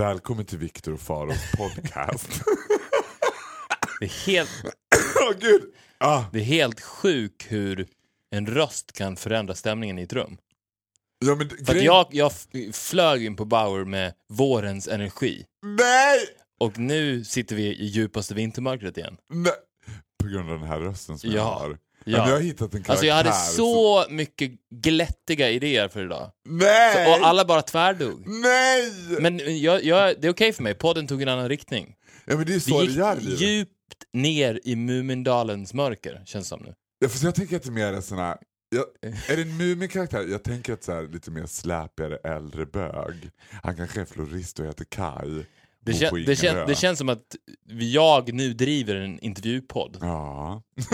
Välkommen till Viktor och Faros podcast. Det är helt, Åh gud! Ah, det är helt sjukt hur en röst kan förändra stämningen i ett rum. ja, men, För grejen- jag, jag flög in på Bauer med vårens energi. Nej! Och nu sitter vi i djupaste vintermörkret igen. Nej! På grund av den här rösten som Ja. jag har. Ja. Men jag har hittat en karaktär. Alltså jag hade som- så mycket glättiga idéer för idag. Nej! Och alla bara tvärdog. Nej! Men jag, jag, det är okej för mig, podden tog en annan riktning. ja, men det är Vi så det gick gör livet. djupt ner i Mumindalens mörker, känns som nu. Ja, för jag tänker att det är mer en sån här... Jag, är det en Mumin-karaktär? Jag tänker att så här, lite mer släpigare äldre bög. Han kanske är florist och heter Kai. Det, kän, det, kän, det känns som att jag nu driver en intervjupodd. Ja.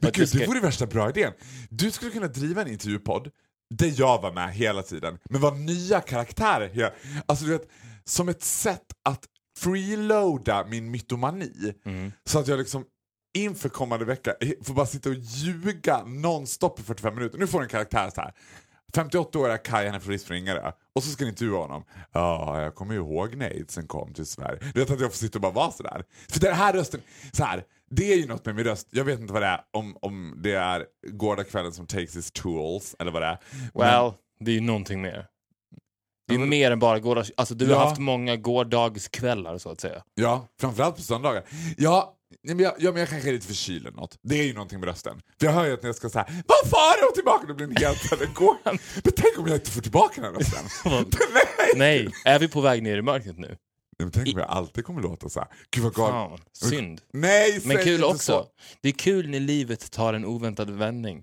men gud, ska- det vore värsta bra idén. Du skulle kunna driva en intervjupodd där jag var med hela tiden, men var nya karaktärer. Alltså du vet, som ett sätt att freeloada min mytomani. Mm. Så att jag liksom inför kommande vecka får bara sitta och ljuga nonstop i 45 minuter. Nu får en karaktär så här. 58-åriga Kaj, han är Ingarö. Och så ska ni intervjua honom. Ja, jag kommer ju ihåg när aidsen kom till Sverige. Du vet att jag får sitta och bara vara sådär. För den här rösten, så här, det är ju något med min röst. Jag vet inte vad det är, om, om det är gårdagskvällen som takes his tools, eller vad det är. Well, det är ju någonting mer. Det är men- mer än bara gårdags... Alltså du Ja. har haft många gårdagskvällar så att säga. Ja, framförallt på söndagar. Ja, nej, men jag, ja, men jag kanske är lite förkyld eller något. Det är ju någonting med rösten. För jag hör ju att när jag ska säga Vad far och tillbaka, då blir den helt eller går. Men tänk om jag inte får tillbaka den här rösten. nej! Nej, är vi på väg ner i mörkret nu? Nej, men tänk om jag alltid kommer låta så här. Gud vad galet. Synd. Nej, Men kul också. Så. Det är kul när livet tar en oväntad vändning.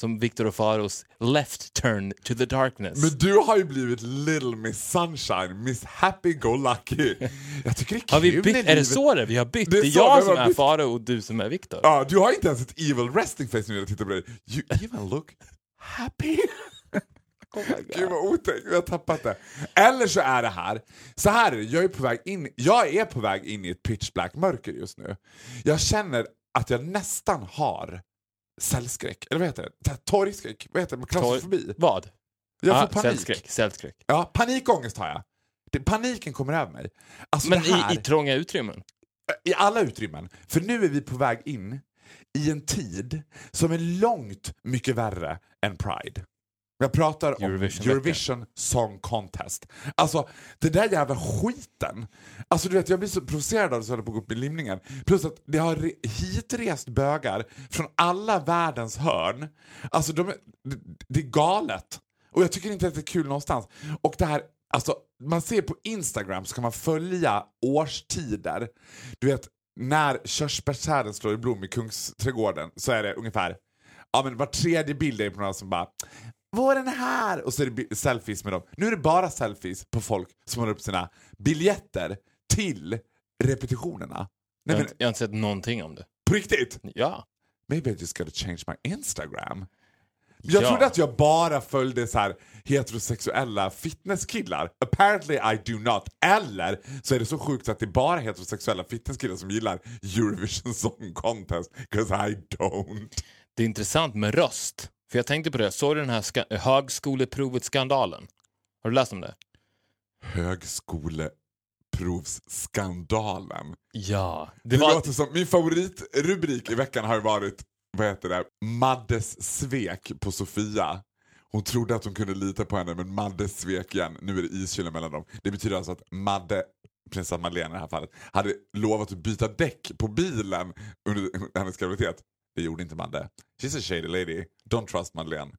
Som Victor och Faros left turn to the darkness. Men du har ju blivit Little Miss Sunshine, Miss Happy Go Lucky. Jag tycker det är kul har vi bytt? Är det så det är? Vi har bytt? Det Det är är, så, jag som är bytt. Faro och du som är Victor. Ja, du har inte ens ett evil resting face när jag tittar på dig. You even look happy. Gud vad otäckt, jag har tappat det. Eller så är det här, så här är det, jag är på väg in, jag är på väg in i ett pitch black mörker just nu. Jag känner att jag nästan har cellskräck, eller vad heter det? Torgskräck, vad heter det? Klaustrofobi. Vad? Jag får Ah, panik. Cellskräck. Cellskräck. Ja, panikångest har jag. Det, paniken kommer över mig. Alltså Men här, i, i trånga utrymmen? i alla utrymmen. För nu är vi på väg in i en tid som är långt mycket värre än Pride. Jag pratar om. Eurovision Song Contest. Alltså, det där jävla skiten. Alltså du vet, jag blir så provocerad av det så jag håller på att gå upp i limningen. Plus att det har re- hitrest bögar från alla världens hörn. Alltså de det, det är galet. Och jag tycker inte att det är kul någonstans. Och det här, alltså man ser på Instagram så kan man följa årstider. Du vet, när körsbärsträden slår i blom i Kungsträdgården så är det ungefär, ja men var tredje bild är på någon som bara Våren är här! Och så är det selfies med dem. Nu är det bara selfies på folk som har upp sina biljetter till repetitionerna. Jag Nej har, men inte, jag har inte sett någonting om det. på riktigt! Ja. Maybe I just gotta change my Instagram. Jag Ja. trodde att jag bara följde så här heterosexuella fitnesskillar. Apparently I do not. Eller så är det så sjukt att det är bara heterosexuella fitnesskillar som gillar Eurovision Song Contest. 'Cause I don't. Det är intressant med röst. För jag tänkte på det, såg du den här ska- högskoleprovet-skandalen? Har du läst om det? Högskoleprovsskandalen. Ja. Det Det var, låter som, min favoritrubrik i veckan har varit, vad heter det, Maddes svek på Sofia. Hon trodde att hon kunde lita på henne men Madde svek igen. Nu är det iskyla mellan dem. Det betyder alltså att Madde, prinsessan Madeleine i det här fallet, hade lovat att byta däck på bilen under hennes graviditet. Det gjorde inte Madde. She's a shady lady. Don't trust Madeleine.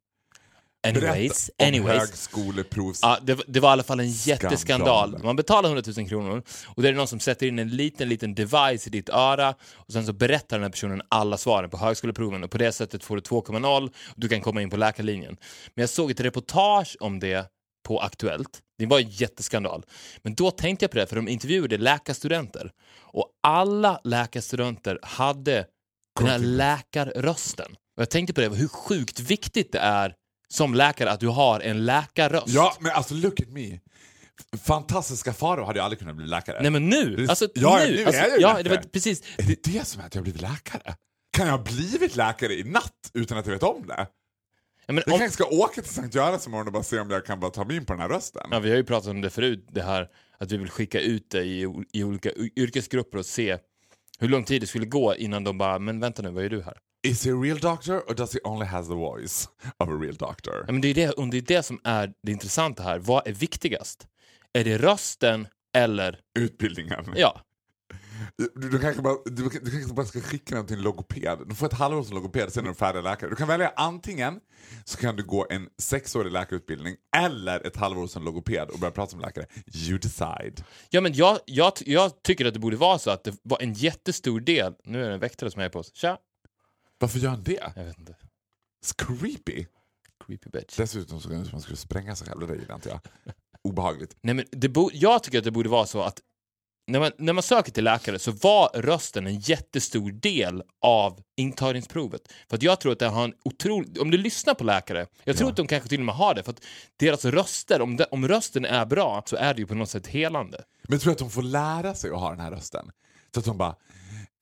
anyways, Berätta om anyways. högskoleprovs... Ja, det, det var i alla fall en jätteskandal. Skandal. Man betalar 100 000 kronor och det är någon som sätter in en liten, liten device i ditt öra och sen så berättar den här personen alla svaren på högskoleproven och på det sättet får du 2,0 och du kan komma in på läkarlinjen. Men jag såg ett reportage om det på Aktuellt. Det var en jätteskandal. Men då tänkte jag på det, för de intervjuade läkarstudenter och alla läkarstudenter hade den här läkarrösten. Och jag tänkte på det, hur sjukt viktigt det är som läkare att du har en läkarröst. Ja, men alltså look at me. Fantastiska Faro hade ju aldrig kunnat bli läkare. Nej men nu! Det- Alltså ja, nu! nu är alltså, jag ju ja, läkare. det var precis. Är det det som är att jag har blivit läkare? Kan jag ha blivit läkare i natt utan att jag vet om det? Ja, men Jag om, kanske ska åka till Sankt Görans imorgon och bara se om jag kan bara ta mig in på den här rösten. ja, vi har ju pratat om det förut, det här att vi vill skicka ut det i, i olika yrkesgrupper och se hur lång tid det skulle gå innan de bara, men vänta nu, vad gör du här? Is he a real doctor or does he only has the voice of a real doctor? Ja, men det, är det, och det är det som är det intressanta här. Vad är viktigast? Är det rösten eller... Utbildningen. Ja, Du, du, kanske bara, du, du kanske bara ska skicka den till en logoped. Du får ett halvår som logoped, sen är du färdig läkare. Du kan välja antingen så kan du gå en sexårig läkarutbildning eller ett halvår som logoped och börja prata som läkare. You decide. ja men jag, jag, jag tycker att det borde vara så att det var en jättestor del... Nu är det en väktare som är på oss. Tja! Varför gör han det? Jag vet inte. It's creepy. Creepy bitch. Dessutom så man skulle spränga sig själv, det där gillar inte jag. Obehagligt. Nej, men det bo, jag tycker att det borde vara så att när man, när man söker till läkare så var rösten en jättestor del av intagningsprovet. För att jag tror att det har en otrolig... Om du lyssnar på läkare, jag tror Ja. att de kanske till och med har det, för att deras röster, om, de, om rösten är bra så är det ju på något sätt helande. Men tror du att de får lära sig att ha den här rösten? Så att de bara,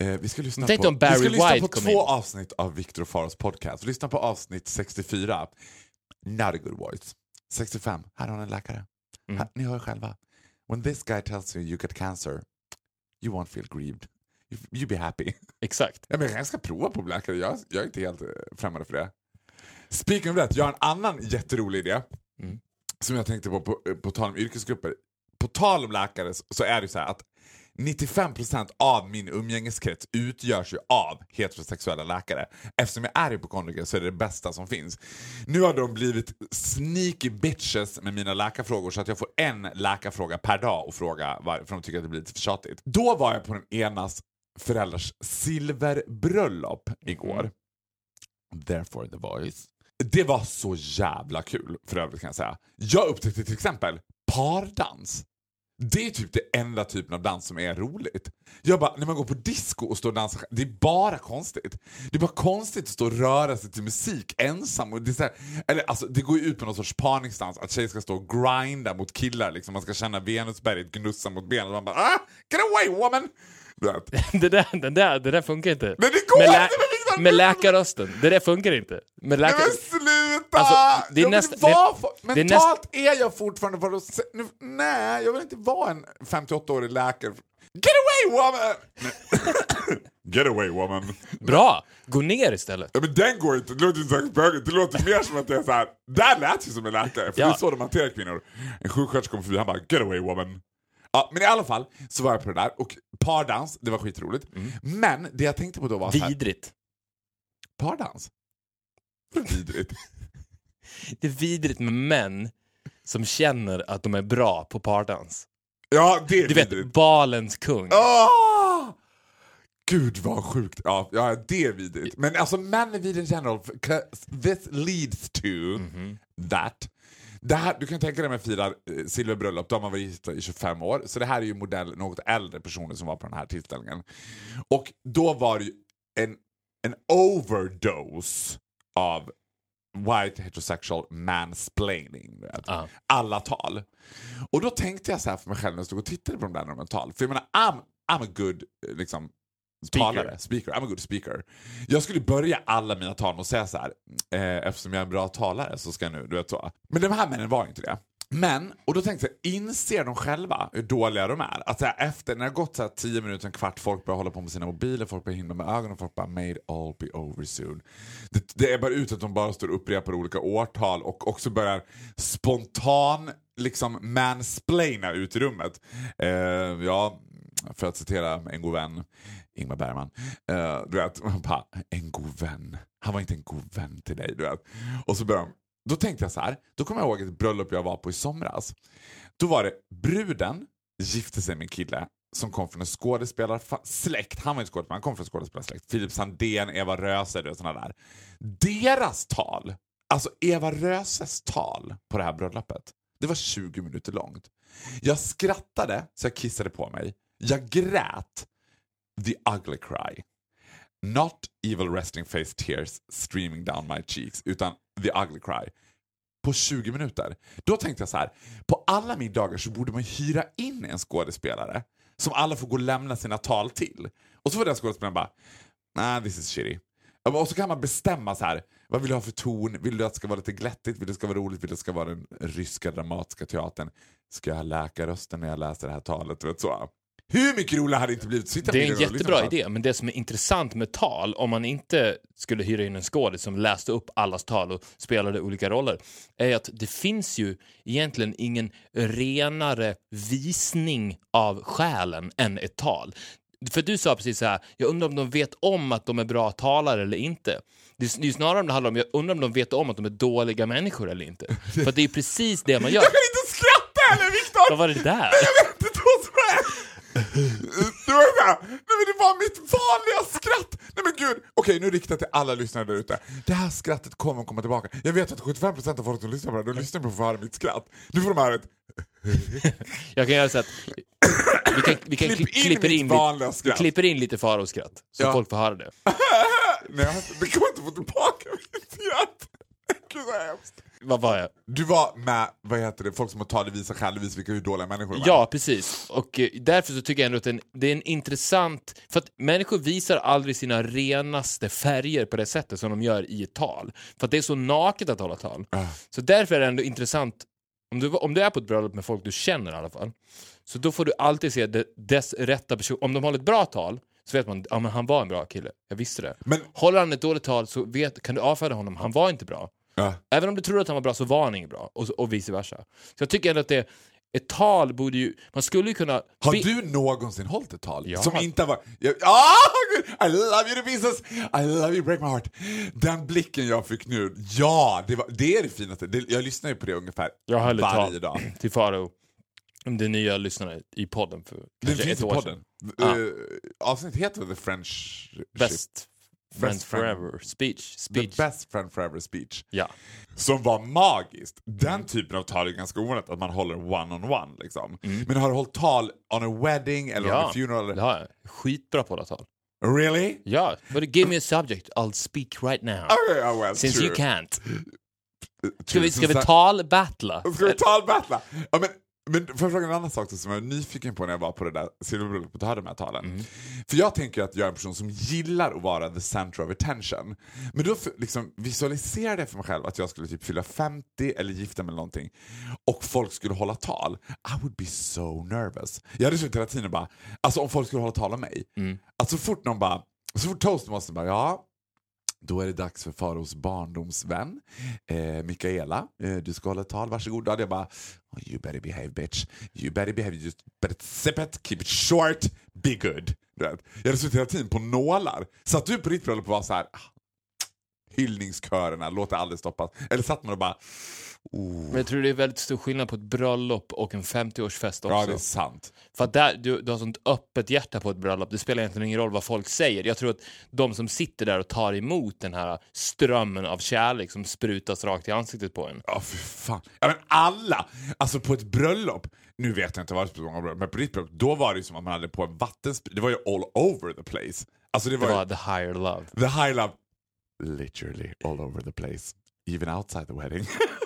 eh, vi ska lyssna Tänk på, om Barry vi ska lyssna White på två in. avsnitt av Victor och Faros podcast. Lyssna på avsnitt 64. Not a good voice. 65. Här har ni en läkare. Mm. Här, ni hör själva. When this guy tells you you get cancer, you won't feel grieved. You, you be happy. Exakt. Ja, men jag ska prova på läkare. Jag, jag är inte helt eh, främmande för det. Speaking of that, jag har en annan jätterolig idé. Mm. Som jag tänkte på, på på tal om yrkesgrupper. På tal om läkare så är det så här att 95% av min umgängeskrets utgörs ju av heterosexuella läkare. Eftersom jag är hypokondriker så är det det bästa som finns. Nu har de blivit sneaky bitches med mina läkarfrågor så att jag får en läkarfråga per dag och fråga varför de tycker att det blir lite för tjatigt. Då var jag på den enas föräldrars silverbröllop igår. Therefore the voice. Det var så jävla kul för övrigt kan jag säga. Jag upptäckte till exempel pardans. Det är typ det enda typen av dans som är roligt. Jag bara, när man går på disco och står och dansar det är bara konstigt. Det är bara konstigt att stå och röra sig till musik ensam. Och det, är så här, eller, alltså, det går ju ut på någon sorts parningsdans, att tjejer ska stå och grinda mot killar. Liksom. Man ska känna Venusberget gnussa mot benen. Man bara, ah, get away woman! Det där, det där, det där funkar inte. Men det går med, med Victor! med läkarrösten. Det där funkar inte. Med läkar... men sluta! Alltså, det är nästa- vara det- för, det är mentalt är jag fortfarande se, nu, Nej, jag vill inte vara en 58-årig läkare. Get away woman! Get away woman. Bra! Gå ner istället. Ja, men den går inte, det låter inte särskilt bögigt. Det låter mer som att det är så här. där lät ju som en läkare. För Ja. det är så de hanterar kvinnor. En sjuksköterska kom förbi, han bara get away woman. Ja, men i alla fall så var jag på det där och pardans, det var skitroligt. Men det jag tänkte på då var så här, Vidrigt. pardans? Vidrigt. Det är vidrigt med män som känner att de är bra på pardans. Ja, det är Du vidrigt. vet, balens kung. Åh! Gud vad sjukt. Ja, ja, det är vidrigt. Men alltså män är vidrigt general. This leads to that. Det här, du kan tänka dig när man firar eh, silverbröllop, då har man varit gifta i 25 år. Så det här är ju modell något äldre personer som var på den här tillställningen. Och då var det ju en, en overdose av white heterosexual mansplaining. vet. Ja. Alla tal. Och då tänkte jag så här för mig själv när jag stod och tittade på de där när de tal. För jag menar, I'm, I'm a good eh, liksom, Speaker. talare, speaker. I'm a good speaker. Jag skulle börja alla mina tal med att säga så här, eh, eftersom jag är en bra talare så ska jag nu, du vet så. Men de här männen var inte det. Men, och då tänkte jag, inser de själva hur dåliga de är? Att så här, efter, när det har gått så här 10 minuter, en kvart, folk börjar hålla på med sina mobiler, folk börjar himla med ögonen, folk bara “Made all be over soon”. Det, det är bara ut att de bara står och upprepar olika årtal och också börjar spontan liksom mansplaina ut i rummet. Eh, ja, för att citera en god vän, Ingmar Bergman. Uh, du vet, man bara, en god vän. Han var inte en god vän till dig. Du vet. Och så började de då tänkte jag så här, då kommer jag ihåg ett bröllop jag var på i somras. Då var det bruden gifte sig med en kille som kom från en skådespelarsläkt. Han var inte skådespelare, han kom från en skådespelarsläkt. Filip Sandén, Eva Röse och sådana där. Deras tal, alltså Eva Röses tal på det här bröllopet, det var 20 minuter långt. Jag skrattade så jag kissade på mig. Jag grät the ugly cry. Not evil resting face tears streaming down my cheeks, utan the ugly cry. På 20 minuter. Då tänkte jag så här, på alla middagar så borde man hyra in en skådespelare som alla får gå och lämna sina tal till. Och så var den skådespelaren bara, nah this is shitty. Och så kan man bestämma så här. Vad vill du ha för ton? Vill du att det ska vara lite glättigt? Vill du att det ska vara roligt? Vill du att det ska vara den ryska dramatiska teatern? Ska jag ha läkarrösten när jag läser det här talet? Du vet, så. Hur mycket roligare hade det inte blivit? Sitta Det är en jättebra idé, men det som är intressant med tal, om man inte skulle hyra in en skådis som läste upp allas tal och spelade olika roller, är att det finns ju egentligen ingen renare visning av själen än ett tal. För du sa precis så här, jag undrar om de vet om att de är bra talare eller inte. Det är är snarare om det handlar om, jag undrar om de vet om att de är dåliga människor eller inte. För det är precis det man gör. Jag kan inte skratta heller Viktor! Vad var det där? Jag vet inte vad som är. Det var här, nej men det var mitt vanliga skratt! Nej men gud! Okej, nu riktar jag till alla lyssnare där ute. Det här skrattet kommer att komma tillbaka. Jag vet att 75% av folk som lyssnar på det här, de lyssnar på för att få höra mitt skratt. Nu får de höra ett Jag kan göra så att vi, kan, vi kan Klipp in klipper, in lite, vi skratt. klipper in lite Faro-skratt, så Ja. folk får höra det. Nej, det kommer inte få tillbaka mitt skratt. Gud vad hemskt. Vad var jag? Du var med, vad heter det, folk som har tagit visa själv visar vilka hur dåliga människor de är. Ja, precis. Och eh, därför så tycker jag ändå att det är en, det är en intressant... För att människor visar aldrig sina renaste färger på det sättet som de gör i ett tal. För att det är så naket att hålla tal. Ah. Så därför är det ändå intressant, om du, om du är på ett bröllop med folk du känner i alla fall, så då får du alltid se det, dess rätta person. Om de håller ett bra tal, så vet man att ja, men han var en bra kille. Jag visste det. Men- Håller han ett dåligt tal så vet, kan du avfärda honom, han var inte bra. Ja. Även om du tror att han var bra så var han inte bra. Och, och vice versa. Så jag tycker ändå att det, ett tal borde ju, man skulle ju kunna... Har du någonsin hållit ett tal? Ja. Som inte var... Jag, ah, gud, I love you to pieces! I love you break my heart. Den blicken jag fick nu, ja, det, var, det är det finaste. Det, jag lyssnar ju på det ungefär Jag höll varje tal dag. till Faro. Om det är nya lyssnare i podden för Den finns i podden. Uh, avsnittet heter The French... Best Friend. Forever speech. The speech. best friend forever speech. Ja. Som var magiskt. Den Mm. typen av tal är ganska ovanligt, att man håller one-on-one. liksom. Men har du hållit tal on a wedding eller on Mm. Ja, a funeral? har jag. Skitbra på att tal. Really? Ja, but give me a subject, I'll speak right now. Okay, oh well, Since true. you can't. Ska True. vi, ska vi talbattla? Ska vi talbattla? Ja, men, men får jag fråga en annan sak som jag är nyfiken på när jag var på det där silverbröllopet och hörde de här talen? Mm. För jag tänker att jag är en person som gillar att vara the center of attention. Men då liksom, visualiserar jag för mig själv att jag skulle typ fylla 50 eller gifta mig eller någonting och folk skulle hålla tal. I would be so nervous. Jag hade suttit hela tiden och bara, alltså om folk skulle hålla tal om mig. Mm. Att så fort någon bara, så fort toastmastern bara, ja då är det dags för Faros barndomsvän, eh, Mikaela. Eh, du ska hålla ett tal, varsågod. Jag bara, oh, you better behave bitch. You better behave, just better sip it, keep it short, be good. Jag hade suttit hela tiden på nålar. Satt du på ditt bröllop och var så här, ah, hyllningskörerna, låt det aldrig stoppas. Eller satt man och bara, oh. Men jag tror det är väldigt stor skillnad på ett bröllop och en 50-årsfest också. ja det är sant. För att där, du, du har sånt öppet hjärta på ett bröllop, det spelar egentligen ingen roll vad folk säger. Jag tror att de som sitter där och tar emot den här strömmen av kärlek som sprutas rakt i ansiktet på en. Ja, för fan. Ja, men alla! Alltså på ett bröllop, nu vet jag inte vad det bröllop, men på ditt bröllop, då var det ju som att man hade på en vattenspridare. Det var ju all over the place. Alltså det Det var, var the higher love. ju, the high love, literally all over the place. Even outside the wedding.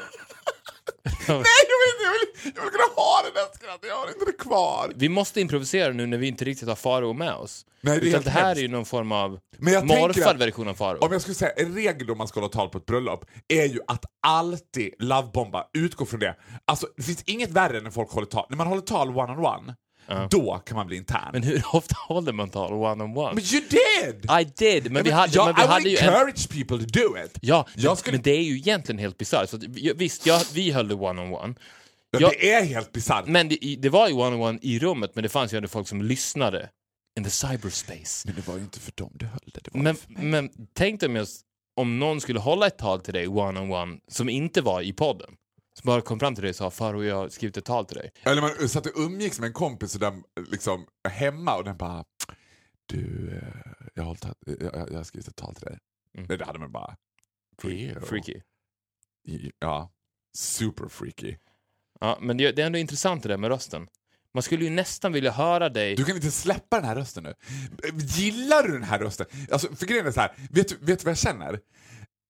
Nej, jag vill, inte, jag, vill, jag vill kunna ha det där skrattet, jag har inte det kvar. Vi måste improvisera nu när vi inte riktigt har Faro med oss. Nej, det Utan det här är ju någon form av Men jag tänker morfad att- version av Faro. Om jag skulle säga en regel då man ska hålla tal på ett bröllop är ju att alltid lovebomba, utgå från det. Alltså det finns inget värre än när folk håller tal. När man håller tal one-on-one, då kan man bli intern. Men hur ofta håller man tal one-on-one? Men you did! I did, men vi hade, ja, men vi I hade ju en... encourage people to do it. Ja, Jag men, skulle- men det är ju egentligen helt bisarrt. Visst, ja, vi höll det one-on-one. Men Ja. Det är helt bisarrt. Men det, det var ju one-on-one i rummet, men det fanns ju ändå folk som lyssnade. In the cyberspace. Men det var ju inte för dem du höll det. det Men, men tänk dig om, jag, om någon skulle hålla ett tal till dig one-on-one som inte var i podden. Som bara kom fram till dig och sa Faro, jag har skrivit ett tal till dig. Eller man satt och umgicks med en kompis och den, liksom, hemma och den bara Du, eh, jag har, hållit, jag, jag, har skrivit ett tal till dig. Mm. Det hade man bara... Freaky. Ja, super freaky. Ja, men det, det är ändå intressant det där med rösten. Man skulle ju nästan vilja höra dig... Du kan inte släppa den här rösten nu. Gillar du den här rösten? Alltså, för grejen är så här, vet du vad jag känner?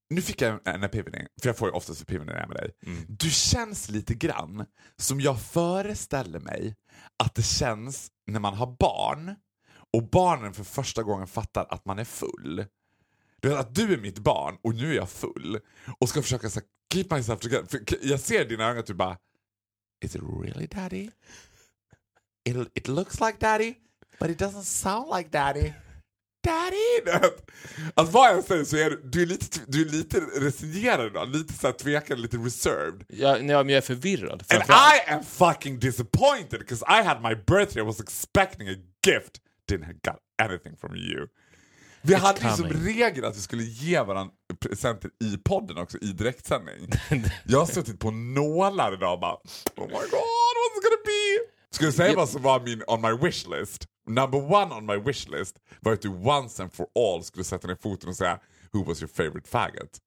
Nu fick jag en epiphany, för jag får ju oftast epiphany när jag är med dig. Mm. Du känns lite grann som jag föreställer mig att det känns när man har barn och barnen för första gången fattar att man är full. Du vet, att du är mitt barn och nu är jag full och ska försöka så här, keep myself together. För jag ser i dina ögon att du bara Is it really daddy? It, it looks like daddy but it doesn't sound like daddy. Daddy! Alltså vad jag säger så är du, du är lite, du är lite resignerad idag, lite så här tvekande, lite reserved. Ja, nej, men jag är förvirrad. And. I am fucking disappointed because I had my birthday, I was expecting a gift, didn't got anything from you. Vi hade ju som regel att vi skulle ge varandra presenter i podden också, i direktsändning. jag har suttit på nålar idag och bara Oh my god, what's it gonna be? Ska jag säga vad som var min on my wish list? Number one on my wish list var att du once and for all skulle sätta ner foten och säga Who was your favorite faggot?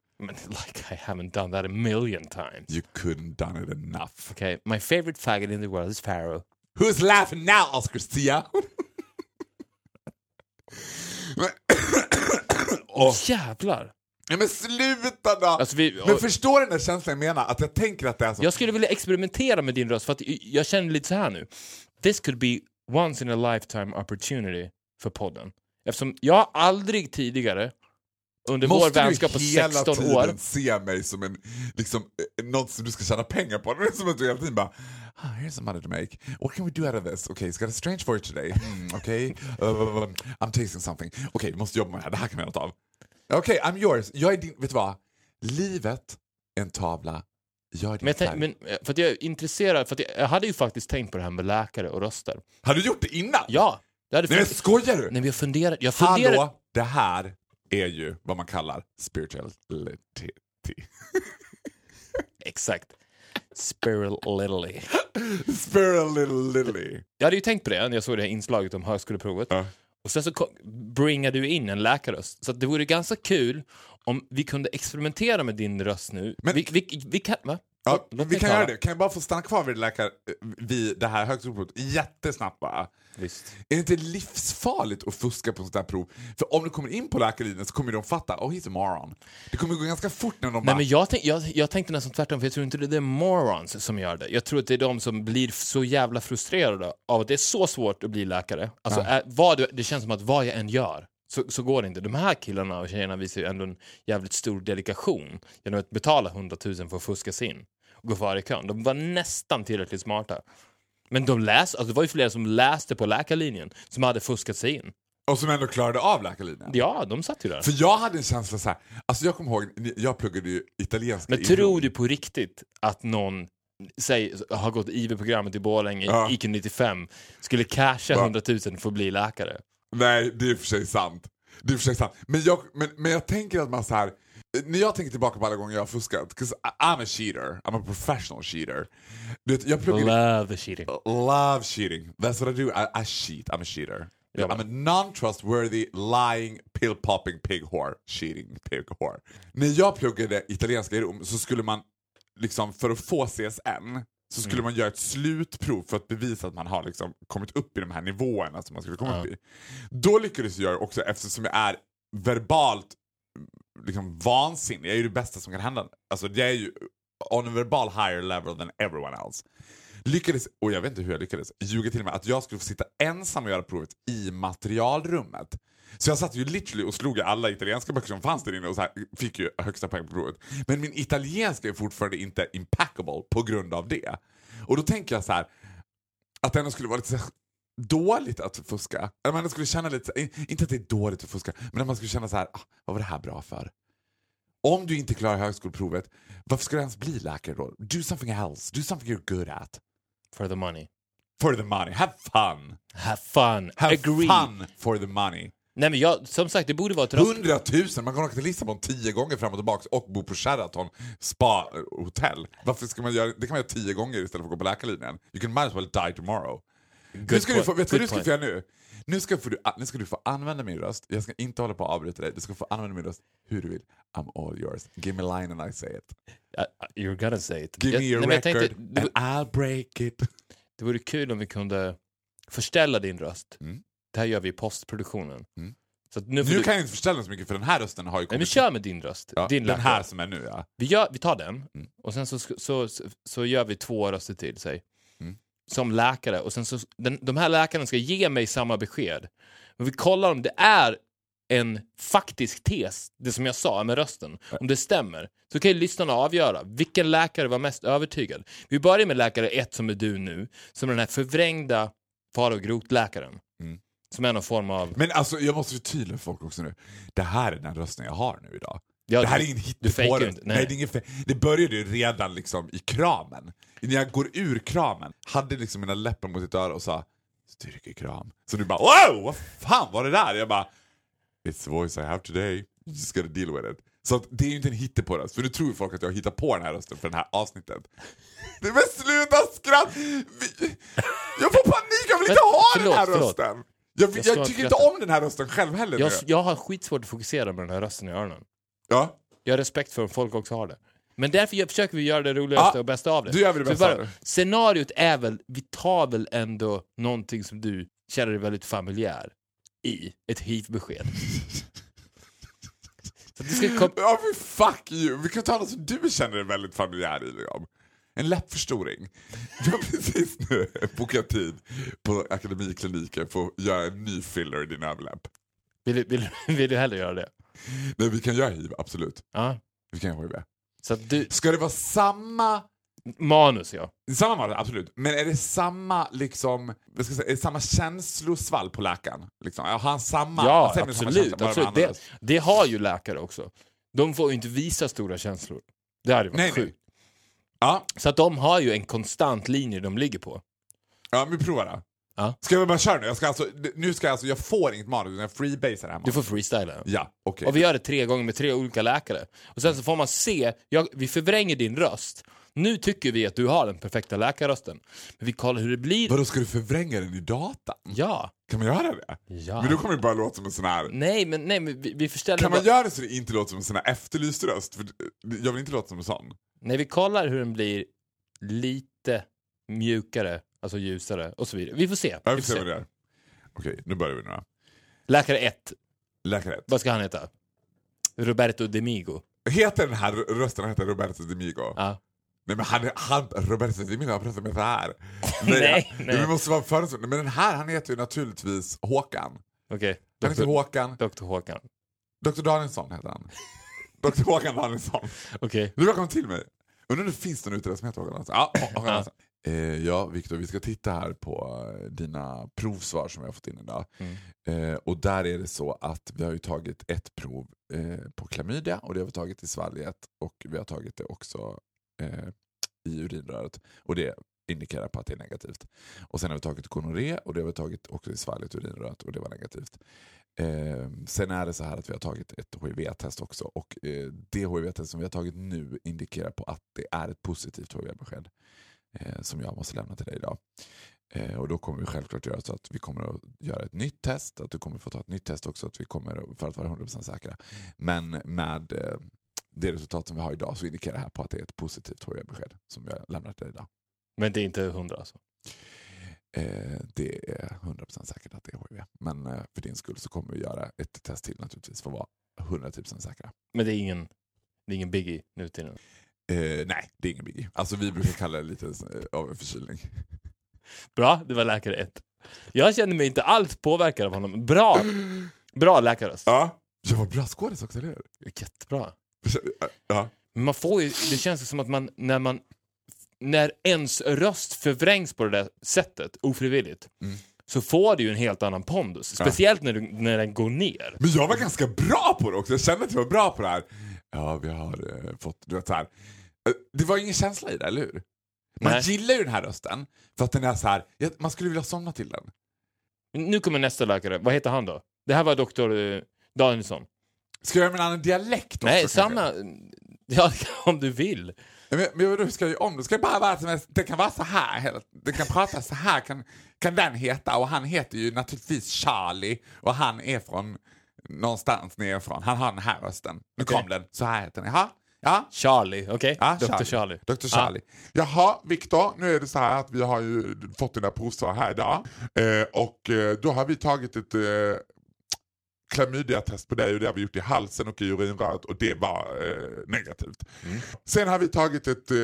Like I haven't done that a million times. You couldn't done it enough. Okay, my favorite faggot in the world is Pharaoh. Who's laughing now, Oscar Sia? Åh, Jävlar! Nej men sluta då! Alltså, vi- men och- förstår du den där känslan jag menar? Att jag tänker att det är så. Jag skulle vilja experimentera med din röst för att jag känner lite så här nu. This could be once in a lifetime opportunity för podden. Eftersom jag aldrig tidigare under vår Måste vänskap på du hela 16 tiden år se mig som en, liksom, eh, något som du ska tjäna pengar på? Det är som att du hela tiden bara ah, here's some money to make. What can we do out of this? Okay, it's got a strange for today. Hmm, okay, uh, I'm tasting something. Okej, okay, vi måste jobba med det här. Det här kan vi göra något av. Okej, I'm yours. Jag är din, vet du vad? Livet en tavla. Jag är din Men, färg. men eh, för att jag är intresserad, för jag, jag hade ju faktiskt tänkt på det här med läkare och röster. Har du gjort det innan? Ja! Jag hade Nej men skojar du? Nej men jag funderar, jag funderar... Hallå, det här är ju vad man kallar spirituality. Exakt. Spirituality. Spirituality. Jag hade ju tänkt på det när jag såg det här inslaget om högskoleprovet. Ja. Och sen så bringade du in en läkarröst. Så det vore ganska kul om vi kunde experimentera med din röst nu. Men- vi, vi, vi kan... Va? Ja, vi mig kan göra det. Kan jag bara få stanna kvar vid, läkar, vid det här högskoleprovet jättesnabbt bara? Visst. Är det inte livsfarligt att fuska på sånt där prov? För om du kommer in på läkarlinjen så kommer de fatta, oh he's a moron. Det kommer gå ganska fort när de Nej, bara, men jag, tänk, jag, jag tänkte nästan tvärtom, för jag tror inte det är morons som gör det. Jag tror att det är de som blir så jävla frustrerade av att det är så svårt att bli läkare. Alltså, är, vad du, det känns som att vad jag än gör så, så går det inte. De här killarna och tjejerna visar ju ändå en jävligt stor delegation genom att betala 100 000 för att fuska sig in gå före i kön. De var nästan tillräckligt smarta. Men de läste, alltså det var ju flera som läste på läkarlinjen som hade fuskat sig in. och som ändå klarade av läkarlinjen. Ja, de satt ju där. För jag hade en känsla så här, alltså jag kommer ihåg, jag pluggade ju italienska Men tror du på riktigt att någon säg, har gått IV-programmet i Borlänge, Ja. IQ 95, skulle casha Va? 100 000 för att bli läkare? Nej, det är i och för sig sant. Det är för sig sant. Men jag, men, men jag tänker att man så här. När jag tänker tillbaka på alla gånger jag har fuskat, 'cause I- I'm a cheater, I'm a professional cheater. Vet, jag pluggade Love cheating. love cheating. That's what I do. I, I cheat. I'm a cheater. Ja, I'm a non-trustworthy, lying, pill-popping pig whore. Cheating pig whore. När jag pluggade italienska i Rom så skulle man, liksom för att få CSN, så skulle Mm. man göra ett slutprov för att bevisa att man har liksom kommit upp i de här nivåerna som man skulle komma Ja. upp i. Då lyckades jag också, eftersom jag är verbalt liksom vansinnig, jag är ju det bästa som kan hända. Alltså jag är ju on a verbal higher level than everyone else. Lyckades, och jag vet inte hur jag lyckades, ljuga till mig att jag skulle få sitta ensam och göra provet i materialrummet. Så jag satt ju literally och slog i alla italienska böcker som fanns där inne och så här, fick ju högsta poäng på provet. Men min italienska är fortfarande inte impeccable på grund av det. Och då tänker jag så här att det ändå skulle vara lite dåligt att fuska. Man skulle känna lite, inte att det är dåligt att fuska, men att man skulle känna så här, ah, vad var det här bra för? Om du inte klarar högskoleprovet, varför ska du ens bli läkare då? Do something else, do something you're good at. For the money. For the money, have fun! Have fun. Have Agree. fun for the money. Nej men jag, som sagt, det borde vara ett. Hundratusen! Man kan åka till Lissabon tio gånger fram och tillbaka och bo på Sheraton spa eh, hotell. Varför ska man göra det? kan man göra tio gånger istället för att gå på läkarlinjen. You can might as well die tomorrow. Nu ska du få, vet du vad du ska få göra nu? Nu ska, du, nu ska du få använda min röst. Jag ska inte hålla på att avbryta dig. Du ska få använda min röst hur du vill. I'm all yours. Give me a line and I say it. Uh, you're gonna say it. Give Jag- me your nej, record tänkte, and I'll break it. det vore kul om vi kunde förställa din röst. Mm. Det här gör vi i postproduktionen. Mm. Så nu Nu du... kan jag inte förställa så mycket för den här rösten har ju kommit. men kör med din röst. ja, din den här som är nu ja. Vi, gör, vi tar den Mm. och sen så, så, så, så gör vi två röster till, säg. Som läkare. Och sen så, den, de här läkarna ska ge mig samma besked. Men vi kollar om det är en faktisk tes, det som jag sa med rösten, om det stämmer, så kan ju lyssnarna avgöra vilken läkare var mest övertygad. Vi börjar med läkare 1 som är du nu, som är den här förvrängda fara och grot-läkaren. Mm. Som är någon form av... Men alltså jag måste förtydliga för folk också nu. Det här är den rösten jag har nu idag. Ja, det här du- är ingen du fejkar hittepå inte, nej. nej. det, är ingen fe- det började ju redan liksom i kramen. När jag går ur kramen, hade liksom mina läppar mot ditt öra och sa styrkekram. Så du bara wow, vad fan var det där? Jag bara it's the voice I have today, just gotta deal with it. Så det är ju inte en hittepå-röst, för nu tror ju folk att jag hittar på den här rösten för det här avsnittet. Det men sluta skratt! Vi- Jag får panik, jag vill inte ha förlåt, den här förlåt. rösten! Jag, jag, Jag tycker skratta. inte om den här rösten själv heller Jag, nu. jag har skitsvårt att fokusera med den här rösten i öronen. Ja. Jag har respekt för om folk också har det. Men därför försöker vi göra det roligaste Ja, och bästa av det. då gör det bästa bara-. Scenariot är väl, vi tar väl ändå någonting som du känner dig väldigt familjär i, ett hiv-besked. Så att du ska kom- Ja men fuck you, vi kan ta något som du känner dig väldigt familjär i liksom. En läppförstoring. Jag har precis nu bokat tid på Akademikliniken för att göra en ny filler i din överläpp. vill, du- vill, du- vill du hellre göra det? Nej vi kan göra hiv, absolut. Ja. Vi kan göra hiv. Så du, Ska det vara samma, manus ja. samma manus, absolut, men är det samma liksom, vad ska jag säga, samma känslosvall på läkaren? Liksom? Har han samma, Ja, säger ni samma absolut. känsla, absolut. Det, det har ju läkare också. De får ju inte visa stora känslor. Det hade varit Nej, sjukt. Ja, Så att de har ju en konstant linje de ligger på. ja vi provar det. Ja. Ska vi bara köra nu? Jag ska alltså, nu ska jag alltså, jag får inget manus, utan jag freebasar hemma. Du får freestyla. Ja, okej. Och vi gör det tre gånger med tre olika läkare. Och sen så får man se, jag, vi förvränger din röst. Nu tycker vi att du har den perfekta läkarrösten. Men vi kollar hur det blir. Vadå, ska du förvränga den i datan? Ja. Kan man göra det? Ja. Men då kommer det bara låta som en sån här... Nej, men, nej, men vi, vi förställer Kan man bara- göra det så det inte låter som en sån här efterlyst röst? För jag vill inte låta som en sån. Nej, vi kollar hur den blir lite mjukare, alltså ljusare och så vidare. Vi får se. Ja, Vi får se vad det är. Okej, nu börjar vi nu då. Läkare 1, Läkare ett. vad ska han heta? Roberto Demigo. Heter den här rösten heter Roberto Demigo? Ja. Nej men han, han Roberto Demigo han pratar med så här. Nej, han- nej. Vi måste vara förutseende. Men den här han heter ju naturligtvis Håkan. Okej. Han heter. Håkan. Dr. Håkan. Dr Danielsson heter han. Dr Håkan Danielsson. Okej. Du välkommen till mig. Undrar om det finns någon ute där som heter Håkan Hansson? Ja, Håkan Ja. Eh, ja, Viktor, vi ska titta här på eh, dina provsvar som vi har fått in idag. Mm. Eh, och där är det så att vi har ju tagit ett prov eh, på klamydia och det har vi tagit i svalget och vi har tagit det också eh, i urinröret och det indikerar på att det är negativt. Och sen har vi tagit gonorré och det har vi tagit också i svalget och urinröret och det var negativt. Eh, sen är det så här att vi har tagit ett HIV-test också och det HIV-test som vi har tagit nu indikerar på att det är ett positivt HIV-besked eh, som jag måste lämna till dig idag. Eh, och då kommer vi självklart göra så att vi kommer att göra ett nytt test, att du kommer få ta ett nytt test också att vi kommer, för att vara 100% säkra. Men med eh, det resultat som vi har idag så indikerar det här på att det är ett positivt HIV-besked som jag lämnar till dig idag. Men det är inte hundra alltså? Eh, det är 100% säkert att det är HIV. Men eh, för din skull så kommer vi göra ett test till naturligtvis för att vara 100% säkra. Men det är ingen, det är ingen biggie nu till nu. Eh, nej, det är ingen biggie. Alltså vi brukar kalla det lite eh, av en förkylning. Bra, det var läkare 1. Jag känner mig inte alls påverkad av honom. Bra! Bra läkarröst. Ja, jag var bra skådis också, eller hur? Jättebra. Ja. Men man får ju, det känns som att man, när man, när ens röst förvrängs på det där sättet, ofrivilligt, Mm. så får du ju en helt annan pondus. Speciellt när, du, när den går ner. Men jag var ganska bra på det också, jag kände att jag var bra på det här. Ja, vi har eh, fått, du vet så här. Eh, Det var ingen känsla i det, eller hur? Man Nej. gillar ju den här rösten, för att den är så här, man skulle vilja somna till den. Nu kommer nästa läkare. Vad heter han då? Det här var doktor eh, Danielsson. Ska jag göra med en annan dialekt också? Nej, kanske? samma... Ja, om du vill. Men, men hur ska jag göra om det? Ska det bara vara som det kan vara så här, det kan prata så här, kan, kan den heta? Och han heter ju naturligtvis Charlie och han är från någonstans nerifrån. Han har den här rösten. Nu Okej. kom den, så här heter den. Jaha, ja. Charlie, okej? Ja, Dr. Charlie. Dr. Charlie. Jaha, Viktor, nu är det så här att vi har ju fått dina provsvar här idag. Eh, och eh, då har vi tagit ett eh, klamydiatest på dig och det har vi gjort i halsen och i urinröret och det var eh, negativt. Sen har vi tagit ett eh,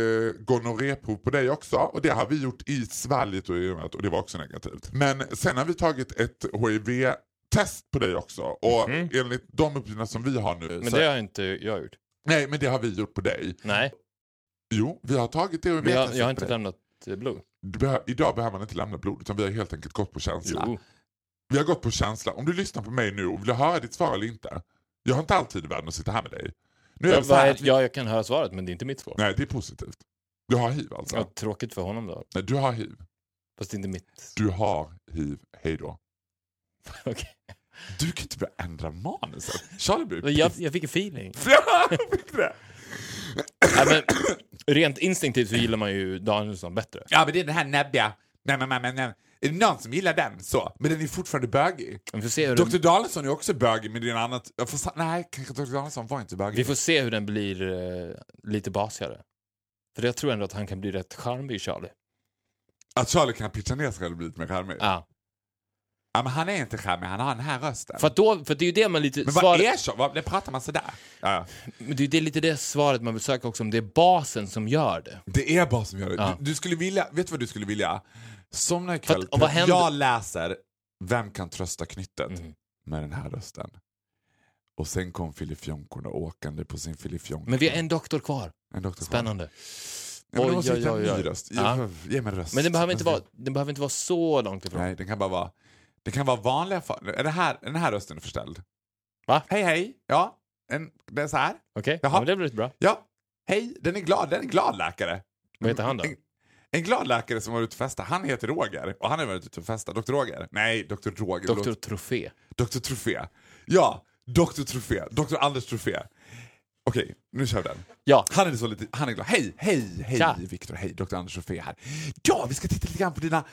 gonorréprov på dig också och det har vi gjort i svalget och i urinröret och det var också negativt. Men sen har vi tagit ett HIV test på dig också. Och enligt de uppgifterna som vi har nu. Men det har inte jag gjort. Nej, men det har vi gjort på dig. Nej, Jo, vi har tagit det och vi har jag, jag har inte dig. lämnat eh, blod. Du behö- Idag behöver man inte lämna blod utan vi har helt enkelt gått på känsla. Jo. Vi har gått på känsla. Om du lyssnar på mig nu och vill höra ditt svar eller inte. Jag har inte alltid i världen att sitta här med dig. Nu är Ja, det så här vad att är, vi- ja, jag kan höra svaret men det är inte mitt svar. Nej, det är positivt. Du har hiv alltså? Ja, tråkigt för honom då. Nej, du har hiv. Fast det är inte mitt. Du har hiv. Hej då. Okej. Du kan inte börja ändra manuset. Charlie blir Jag, jag fick en feeling. Ja, fick det. ja, men, rent instinktivt så gillar man ju Danielsson bättre. Ja, men det är den här näbbiga. Nej, men, men, nej. Är det någon som gillar den så? Men den är fortfarande bögig. Dr den, Danielsson är också bögig, men det är en annat... Jag får, nej, kanske Dr Danielsson var inte bögig. vi får se hur den blir eh, lite basigare. För jag tror ändå att han kan bli rätt charmig, Charlie. Att Charlie kan pitcha ner sig själv och bli lite mer charmig. Ja. Ja. men han är inte charmig, han har den här rösten. För, då, för det är ju det man lite... men vad svaret- är så? Vad, det pratar man sådär? Ja. Men det är det lite det svaret man vill söka också, om det är basen som gör det. Det är bara som gör det. Ja. Du, du skulle vilja, vet du vad du skulle vilja? Somna För ikväll, och vad händer- jag läser Vem kan trösta knyttet Mm. med den här rösten. Och sen kom filifjonkorna åkande på sin filifjonk. Men vi har en doktor kvar. En doktor Spännande. Ja, men Oj, oj, oj, oj. röst. Ja. Ge mig en röst. Men den behöver inte vara, den behöver inte vara så långt ifrån. Nej, den kan bara vara... Det kan vara vanliga... fa- Är det här, är den här rösten förställd? Va? Hej, hej. Ja, en, det är så här. Okej, Jaha. ja, men det blir bra. Ja, hej. Den är glad. Den är glad läkare. Vad heter han då? En, en glad läkare som var ute och festa. Han heter Roger. Och han har varit ute och festat. Dr. Roger. Nej, Dr. Roger. Doktor Doktor, Trofé. Dr. Trofé. Ja, Dr. Trofé. Dr. Anders Trofé. Okej, nu kör vi den. Ja, Han är så lite, han är glad. Hej, hej, hej. Viktor, hej, Dr. Anders Trofé här. Ja, vi ska titta lite grann på dina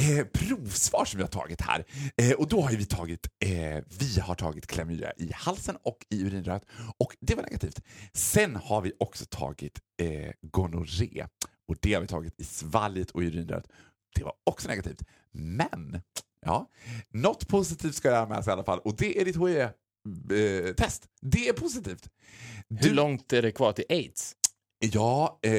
eh, provsvar som vi har tagit här. Eh, och då har vi tagit, eh, vi har tagit klamydia i halsen och i urinröret och det var negativt. Sen har vi också tagit eh, gonorré och det har vi tagit i svalget och i urinröret. Det var också negativt. Men, ja, något positivt ska jag ha med sig i alla fall och det är ditt HIV-test. det är positivt. Hur långt är det kvar till aids? Ja, eh,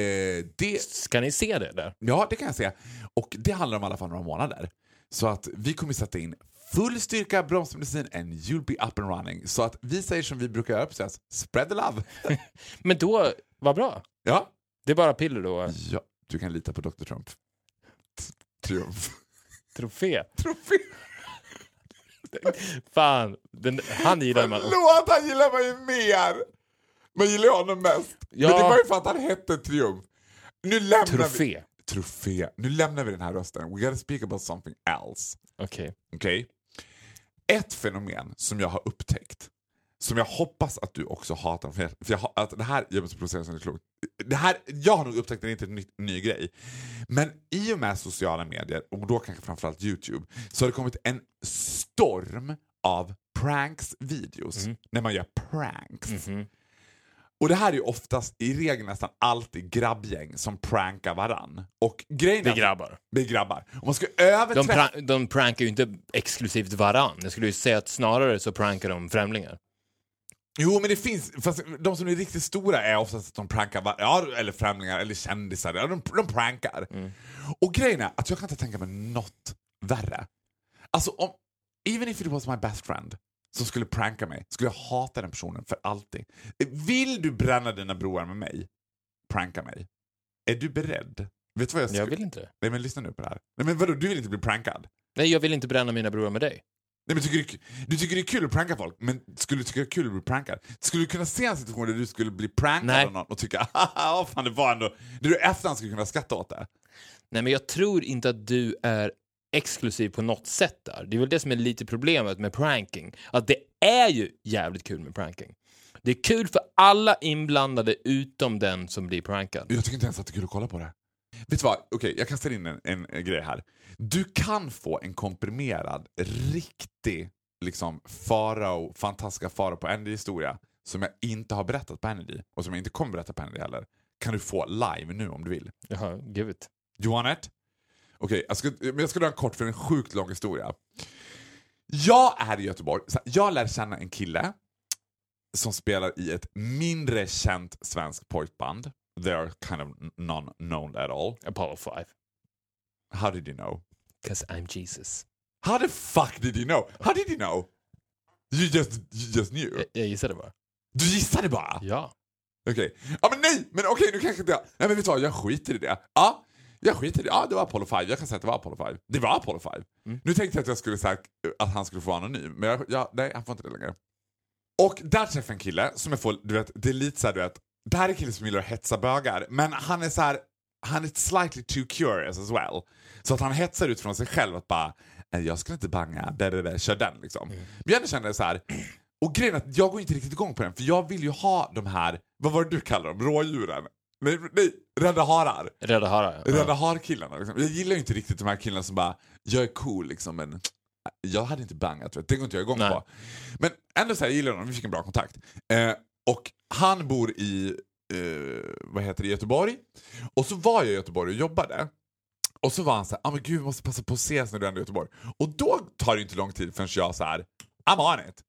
det, Ska ni se det där? ja, det kan jag säga. Och det handlar om i alla fall några månader. Så att vi kommer sätta in full styrka bromsmedicin and you'll be up and running. Så att vi säger som vi brukar göra på Svenskt, spread the love. Men då, vad bra. Ja, Det är bara piller då? ja du kan lita på Dr. Trump. Triumf. Trofé? Trofé. Fan, den, han gillar man. Förlåt, han gillar man ju mer. Man gillar honom mest. Ja. Men det var ju för att han hette Triumf. Nu lämnar vi... Trofé? Trofé. Nu lämnar vi den här rösten. We gotta speak about something else. Okej. Okej? Ett fenomen som jag har upptäckt, som jag hoppas att du också hatar, för, jag, för jag, att det här gör mig så provocerad som det är klokt. Det här, jag har nog upptäckt det inte är en ny, ny grej. Men i och med sociala medier, och då kanske framförallt Youtube, så har det kommit en storm av pranks-videos. När man gör pranks. Mhm. Och det här är ju oftast, i regel nästan alltid grabbgäng som prankar varann. Och grejen Det är grabbar. Det är grabbar. Om man ska De, överträffa... pra- de prankar ju inte exklusivt varann. Jag skulle ju säga att snarare så prankar de främlingar. Jo, men det finns... Fast de som är riktigt stora är oftast att de prankar, var- ja, eller främlingar eller kändisar. Ja, de, de prankar. Och grejen är att jag kan inte tänka mig något värre. Alltså, om, even if it was my best friend som skulle pranka mig, skulle jag hata den personen för alltid. Vill du bränna dina broar med mig? Pranka mig. Är du beredd? Vet du vad jag skulle... Jag vill inte det. Nej, men lyssna nu på det här. Nej, men vadå, du vill inte bli prankad? Nej, jag vill inte bränna mina broar med dig. Nej, men tycker du, du tycker det är kul att pranka folk, men skulle du tycka det är kul att bli prankad? Skulle du kunna se en situation där du skulle bli prankad Nej. av någon och tycka haha, fan det var ändå... Där du efterhand skulle kunna skratta åt det? Nej, men jag tror inte att du är exklusiv på något sätt där. Det är väl det som är lite problemet med pranking. Att det är ju jävligt kul med pranking. Det är kul för alla inblandade utom den som blir prankad. Jag tycker inte ens att det är kul att kolla på det. Vet du vad? Okej, jag kastar in en, en, en grej här. Du kan få en komprimerad, riktig, liksom farao, fantastiska farao på Energy historia som jag inte har berättat på Energy och som jag inte kommer berätta på Energy heller. Kan du få live nu om du vill. Jaha, give it. You want it? Okej, jag, ska, men jag ska dra en kort för en sjukt lång historia. Jag är i Göteborg. Jag lär känna en kille som spelar i ett mindre känt svenskt pojkband. They're kind of non-known at all. Apollo 5. How did you know? Cause I'm Jesus. How the fuck did you know? How did you know? You just, you just knew? Jag, gissade bara. Du gissade bara? Ja. Okej. Ja men nej! Men okej nu kanske inte jag... Nej men vet du vad, jag skiter i det. Ja, jag skiter i det. Ja det var Apollo 5. Jag kan säga att det var Apollo 5. Det var Apollo 5. Mm. Nu tänkte jag att jag skulle säga att han skulle få vara anonym. Men jag, ja, nej, han får inte det längre. Och där träffade jag en kille som jag får, du vet, det är lite såhär du vet. Det här är en kille som gillar att hetsa bögar. Men han är så här, han är slightly too curious as well. Så att han hetsar ut från sig själv att bara, "Nej, jag skulle inte banga, där, där, där, kör den liksom. Men jag kände så här. Och grejen är att jag går inte riktigt igång på den för jag vill ju ha de här, vad var det du kallade dem, rådjuren? Nej, nej rädda harar. Rädda harar. ja. Rädda har-killarna. Liksom. Jag gillar ju inte riktigt de här killarna som bara, jag är cool liksom men jag hade inte bangat, vet. det går inte jag igång Nej. på. Men ändå så här, jag gillar honom, vi fick en bra kontakt. Eh, och han bor i, eh, vad heter det, Göteborg. Och så var jag i Göteborg och jobbade. Och så var han så här, ah, men gud vi måste passa på att ses när du är i Göteborg. Och då tar det inte lång tid förrän jag så här, I'm on it.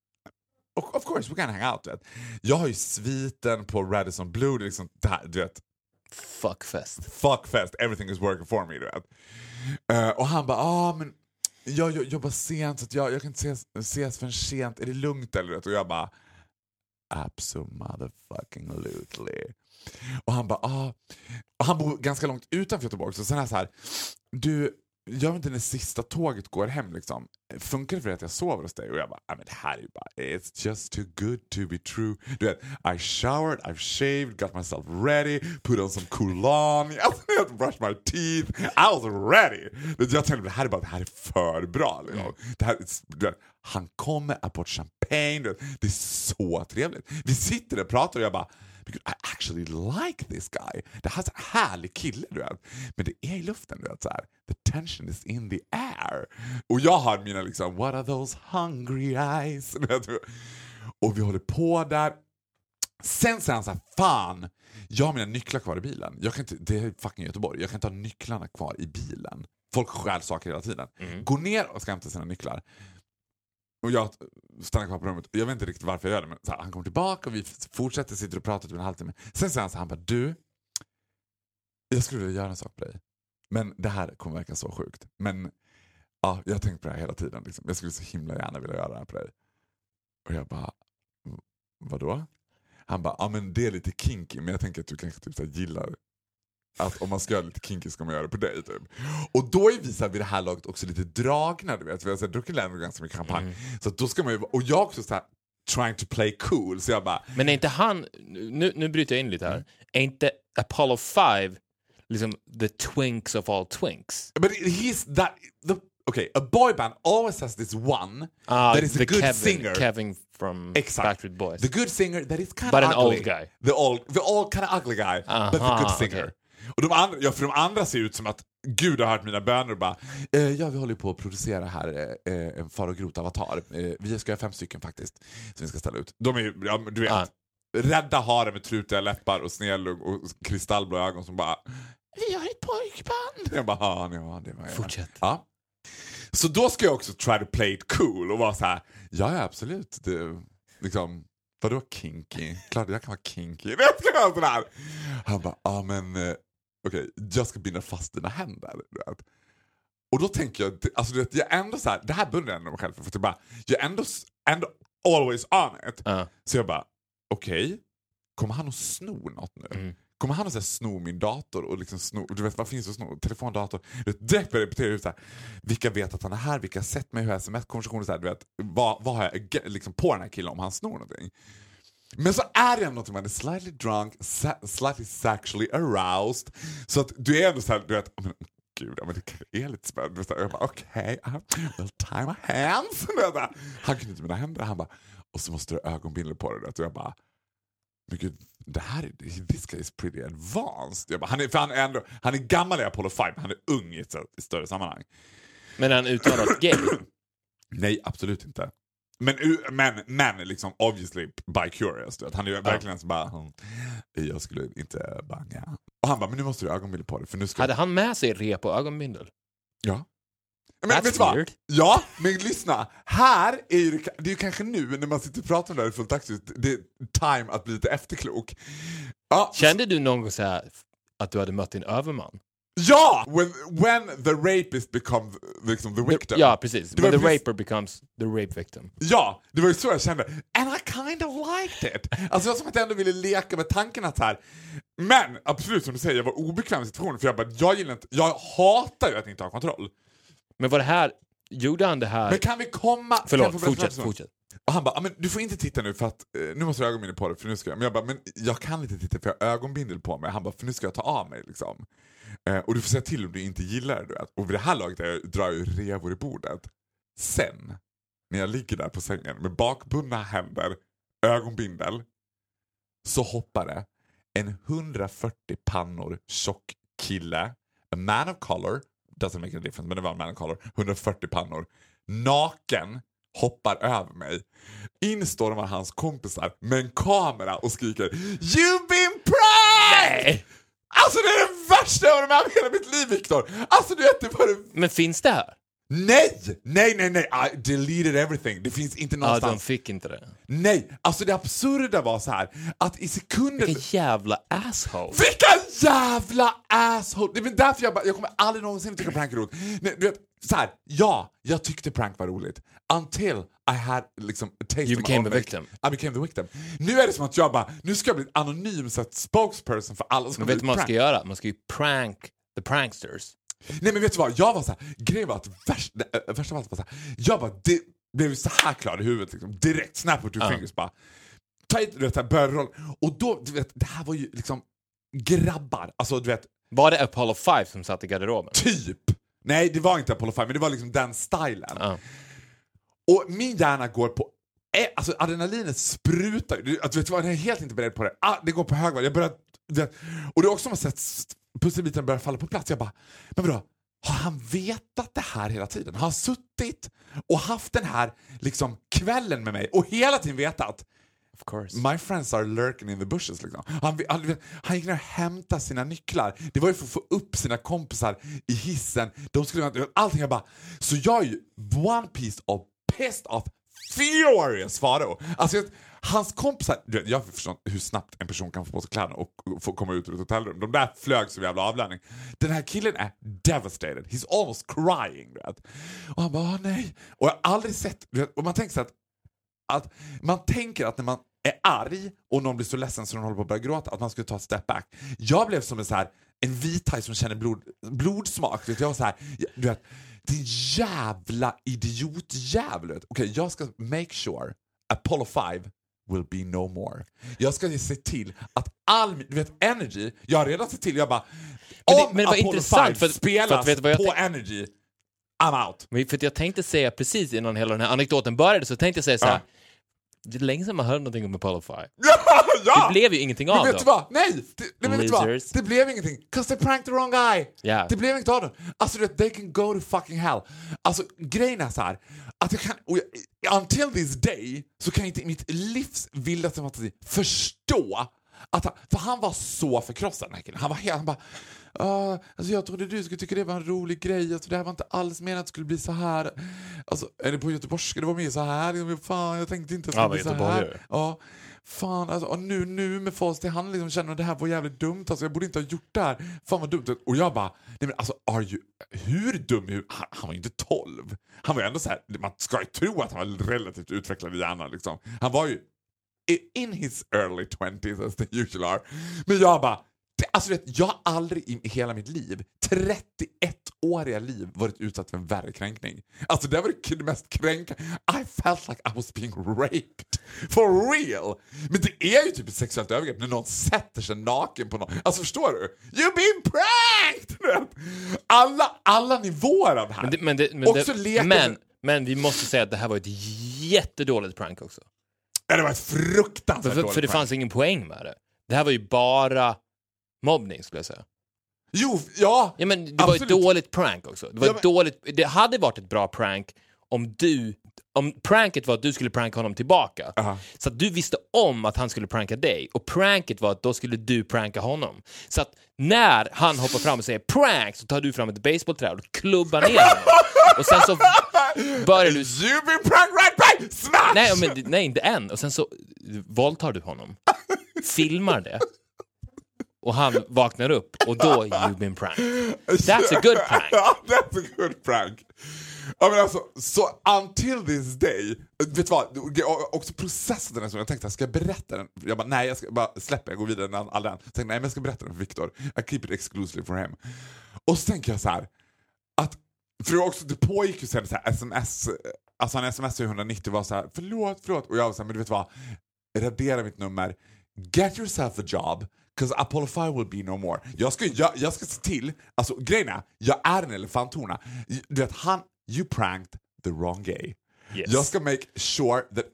Och of course we can hang out. Vet. Jag har ju sviten på Radisson Blue, det liksom det här, du vet Fuckfest. fuckfest, everything is working for me. Du vet. Eh, och han bara, ah, men jag, jag jobbar sent så jag, jag kan inte ses, ses förrän sent, är det lugnt eller? vet? Och jag bara, absolutely. Och han bara, ah. Och han bor ganska långt utanför Göteborg så sen är så här, du, jag vet inte när sista tåget går hem liksom. Funkar det för att jag sover hos dig? Och jag bara, ah, men det här är ju bara, it's just too good to be true. Du vet, I showered, I've shaved, got myself ready, put on some cologne, jag brush my teeth, I was ready. Jag tänkte, det här är bara, det här är för bra. Liksom. Det här, vet, han kommer, aport champagne, du vet, det är så trevligt. Vi sitter där och pratar och jag bara, Because I actually like this guy. Det här är en härlig kille, du vet. Men det är i luften, du vet. Så här. The tension is in the air. Och jag har mina liksom, what are those hungry eyes? Och vi håller på där. Sen säger han så här, fan, jag har mina nycklar kvar i bilen. Jag kan inte, det är fucking Göteborg, jag kan inte ha nycklarna kvar i bilen. Folk stjäl saker hela tiden. Gå ner och ska hämta sina nycklar. Och jag stannar kvar på rummet. Jag vet inte riktigt varför jag gör det, men så här, han kommer tillbaka och vi fortsätter sitter och pratar typ en halvtimme. Sen säger han så här, han bara du, jag skulle vilja göra en sak på dig. Men det här kommer verka så sjukt. Men ja, jag har tänkt på det här hela tiden. Liksom. Jag skulle så himla gärna vilja göra det här på dig. Och jag bara, vadå? Han bara, ja men det är lite kinky men jag tänker att du kanske typ så här gillar att om man ska göra lite kinky ska man göra det på dig. Typ. Och då är vi så här, vid det här laget också lite dragna, du vet. Vi har så här, druckit länder ganska mycket champagne. Så att då ska man ju, och jag också så här, trying to play cool. Så jag bara, Men är inte han, nu, nu bryter jag in lite här, är inte Apollo 5 liksom the twinks of all twinks? but he's that, the, okay, a boy band always has this one Ah, that is a good Kevin, singer. Kevin from Exakt. Backstreet Boys. The good singer that is kind But of an ugly. old guy. The old, the old kind of ugly guy, but the good singer. okej. Och de andra, ja, för de andra ser ut som att Gud har hört mina böner och bara eh, ja vi håller på att producera här eh, eh, en Far och Grot-avatar. Eh, vi ska göra fem stycken faktiskt som vi ska ställa ut. De är ja, du vet, Ah. rädda haren med trutiga läppar och snedlugg och kristallblå ögon som bara vi har ett pojkband. Jag bara ja, ja det var jag. Fortsätt. Ja. Så då ska jag också try to play it cool och vara så här, ja, ja absolut. Det, liksom, vadå kinky? Klart jag kan vara kinky. Jag ska vara sådär. Han bara, ja men okej, jag ska binda fast dina händer. Och då tänker jag, alltså du vet, jag är ändå så här, det här beundrar jag ändå mig själv för. för att jag, bara, jag är ändå, ändå always on it. Ja. Så jag bara, okej, kommer han att sno något nu? Mm. Kommer han att så här, sno min dator och liksom sno, du vet vad finns det att sno? Telefon, dator. Du vet, direkt börjar jag repetera ut vilka vet att han är här, vilka har sett mig, hur har sms-konversationer, vad, vad har jag ag- liksom, på den här killen om han snor någonting? Men så är det ändå något man är slightly drunk, sa- slightly sexually aroused. Så att du är ändå såhär, du vet, men, gud, men det är lite spännande. Så Jag bara okej, okay, well tie my hands. Här. Han inte mina händer, han bara, och så måste du ha ögonbindel på dig. Och jag bara, men gud, det här är, this guy is pretty advanced. Jag bara, han, är, för han, är ändå, han är gammal i Apollo 5, han är ung i ett större sammanhang. Men han uttalat gay? Nej, absolut inte. Men, men, men liksom obviously by curious. Du vet. Han är ju verkligen så bara, "Hmm, jag skulle inte banga. Och han bara, men nu måste du ha ögonbindel på dig för nu ska Hade han med sig rep och ögonbindel? Ja. Men vet vad? Ja, men lyssna. Här är ju, det är ju kanske nu när man sitter och pratar om det här i fullt aktivt, det är time att bli lite efterklok. Ja, Kände du någon gång så här att du hade mött din överman? Ja! When, when the rapist becomes liksom, the victim. Ja, precis. Det When the precis- raper becomes the rape victim. Ja, det var ju så jag kände. And I kind of liked it. Alltså var som att jag ändå ville leka med tanken att här. Men absolut som du säger, jag var obekväm i situationen för jag bara, jag gillar inte, jag hatar ju att inte ha kontroll. Men var det här, gjorde han det här... Men kan vi komma... Förlåt, jag berätta fortsätt, fortsätt. Och han bara, "Ja, men du får inte titta nu för att, eh, nu måste du ha ögonbindel på dig för nu ska jag, men jag bara, men jag kan inte titta för jag har ögonbindel på mig. Han bara, för nu ska jag ta av mig liksom. Eh, och du får säga till om du inte gillar det. du vet. Och vid det här laget jag, drar jag ju revor i bordet. Sen, när jag ligger där på sängen med bakbundna händer, ögonbindel, så hoppar det en 140 pannor tjock kille, a man of color, doesn't make a difference, men det var en man of color, 140 pannor, naken, hoppar över mig. Instormar hans kompisar med en kamera och skriker You've been pranked! Alltså det är det värsta jag har varit med om hela mitt liv Viktor! Alltså du vet, det var det... Men finns det här? Nej! Nej, nej, nej! I deleted everything. Det finns inte Ja, någonstans. de fick inte det. Nej! Alltså det absurda var så här att i sekunder... Vilken jävla asshole. Vilka jävla asshole! Det är därför jag bara, jag kommer aldrig någonsin tycka prank är roligt. Nej, du vet, så här, ja, jag tyckte prank var roligt. Until I had liksom a taste You became the victim. I became the victim. Nu är det som att jag bara, nu ska jag bli anonym så spokesperson för alla som Men vet du vad man ska göra? Man ska ju prank the pranksters. Nej men vet du vad, jag var så här, grejen var att värst, äh, värsta av allt var så här, jag bara, det blev så här klar i huvudet liksom, direkt, snap with two Ja. fingers bara. Ta hit, du vet, börja roll. Och då, du vet, det här var ju liksom grabbar, alltså du vet, Var det Apollo 5 som satt i garderoben? typ. Nej det var inte Apollo 5 men det var liksom den stilen. Ja. Och min hjärna går på eh, Alltså adrenalinet sprutar. Vet du vad, jag är helt inte beredd på det. Ah, det går på högvarv. Jag börjar, och det är också som att sett pusselbiten börjar falla på plats. Jag bara, men vadå? Har han vetat det här hela tiden? Har han suttit och haft den här liksom, kvällen med mig och hela tiden vetat Of course. My friends are lurking in the bushes. Liksom. Han, han, han gick ner och hämtade sina nycklar. Det var ju för att få upp sina kompisar i hissen. De skulle, allting jag bara... Så jag är ju one piece of pissed off furious Faro. Alltså, hans kompisar... Du vet, jag förstår inte hur snabbt en person kan få på sig kläderna och få komma ut ur ett hotellrum. De där flög som jävla avlöning. Den här killen är devastated. He's almost crying. Du vet. Och han bara, "Åh, nej. Och jag har aldrig sett... Du vet, och man tänker så att att man tänker att när man är arg och någon blir så ledsen så de håller på att börja gråta, att man skulle ta ett step back. Jag blev som en, så här, en vithaj som känner blod, blodsmak. Vet, Jag var så här, du vet, din jävla idiotjävel. Okej, jag ska make sure Apollo 5 will be no more. Jag ska se till att all du vet, energy, jag har redan sett till, jag bara Men det- om men det Apollo intressant, 5 för att- spelas för att vet vad på energy, I'm out. Men för jag tänkte säga precis innan hela den här anekdoten började så tänkte jag säga så här. Ja. Det är länge sedan man hörde någonting om Apollo 5. Ja, ja! Det blev ju ingenting Men av vet dem. vad? Nej! Det, nej men vet du vad? Losers. Det blev ingenting. 'Cause they pranked the wrong guy. Ja. Det blev inget av dem. Alltså du vet, they can go to fucking hell. Alltså grejen är så här. Att jag kan, och jag, until this day så kan jag inte i mitt livs vildaste fantasi förstå att han, för han var så förkrossad den här killen. Han var helt, han bara "Ah, alltså jag trodde du skulle tycka det var en rolig grej, alltså det här var inte alls menat att det skulle bli så här. Alltså, är det på göteborgska? Det var mer så här. Liksom, Fan, jag tänkte inte att det skulle bli så här. Ja, fan alltså, och nu, nu med fas till han liksom känner att det här var jävligt dumt, alltså jag borde inte ha gjort det här. Fan vad dumt. Och jag bara, nej men alltså are you, hur dum är han, han var ju inte 12. Han var ju ändå så här, man ska ju tro att han var relativt utvecklad i hjärnan liksom. Han var ju i- in his early 20s as they usually are. Men jag bara, alltså vet, jag har aldrig i hela mitt liv, 31-åriga liv, varit utsatt för en värre kränkning. Alltså det var det mest kränkande. I felt like I was being raped. For real! Men det är ju typ ett sexuellt övergrepp när någon sätter sig naken på någon. Alltså förstår du? You've been pranked! Alla, alla nivåer av det här. Men, det, men, det, men, Också det, men, men vi måste säga att det här var ett jättedåligt prank också. Ja, det var ett fruktansvärt för, dåligt för det prank. fanns ingen poäng med det. Det här var ju bara mobbning skulle jag säga. Jo, ja! Ja, men det var ett Absolut. dåligt prank också. Det, var Ja, men- dåligt, det hade varit ett bra prank om du... Om pranket var att du skulle pranka honom tillbaka. Aha. Så att du visste om att han skulle pranka dig och pranket var att då skulle du pranka honom. Så att när han hoppar fram och säger prank så tar du fram ett basebollträ och klubbar ner honom. Och sen så börjar du... You've been pranked right back! Smash! Nej, men, nej, inte än. Och sen så våldtar du honom. Filmar det och han vaknar upp och då you've been pranked. That's a good prank. That's a good prank. Ja, men alltså, så until this day, vet du vad, också processen den som jag tänkte, ska jag berätta den? Jag bara, nej jag ska bara släppa jag går vidare den all den. Tänkte, nej men jag ska berätta den för Viktor. I keep it exclusively for him. Och så tänker jag så här, att, för det, också, det pågick ju sen så här sms, alltså han smsade 190 och var så här, förlåt, förlåt. Och jag var så här, men du vet vad, radera mitt nummer, get yourself a job, Cause Apollo 5 will be no more. Jag ska, jag, jag ska se till, alltså grejen är, jag är en elefanthona. Du vet, han, you pranked the wrong gay. Yes. Jag ska make sure that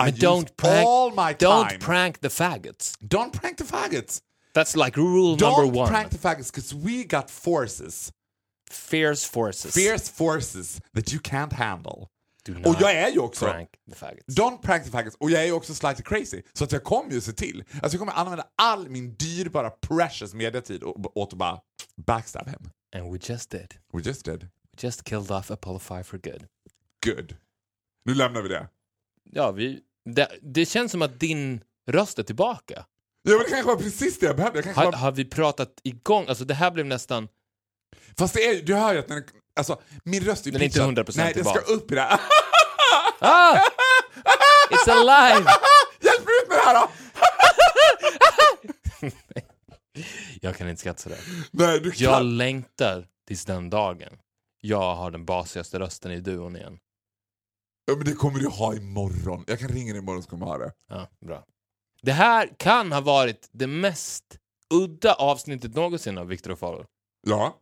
I use don't prank, all my time. don't prank the faggots. don't prank the faggots. That's like rule Don't number one. prank the faggots because we got forces, Fierce forces. fierce forces that you can't handle. Och jag är ju också prank the faggots. Don't prank the faggots. Och jag är ju också slightly crazy. Så att jag kommer ju se till. Alltså jag kommer använda all min dyrbara precious mediatid åt att bara backstab him. And we just did. We just did. We just killed off Apollo 5 for good. Good. Nu lämnar vi det. Ja, vi, det, det känns som att din röst är tillbaka. Ja men det kanske var precis det jag behövde. Jag Har, var... har vi pratat igång? Alltså det här blev nästan... Fast det är, du hör ju att när alltså, min röst är Den är inte pitchad. 100% Nej, den ska upp i det här. Ah! It's alive! Hjälp mig ut med det här då! Jag kan inte skratta sådär. Nej, du kan. Jag längtar tills den dagen jag har den basigaste rösten i duon igen. Ja, men det kommer du ha imorgon. Jag kan ringa dig imorgon så kommer jag ha det. Ja, bra. Det här kan ha varit det mest udda avsnittet någonsin av Victor och Faro. Ja.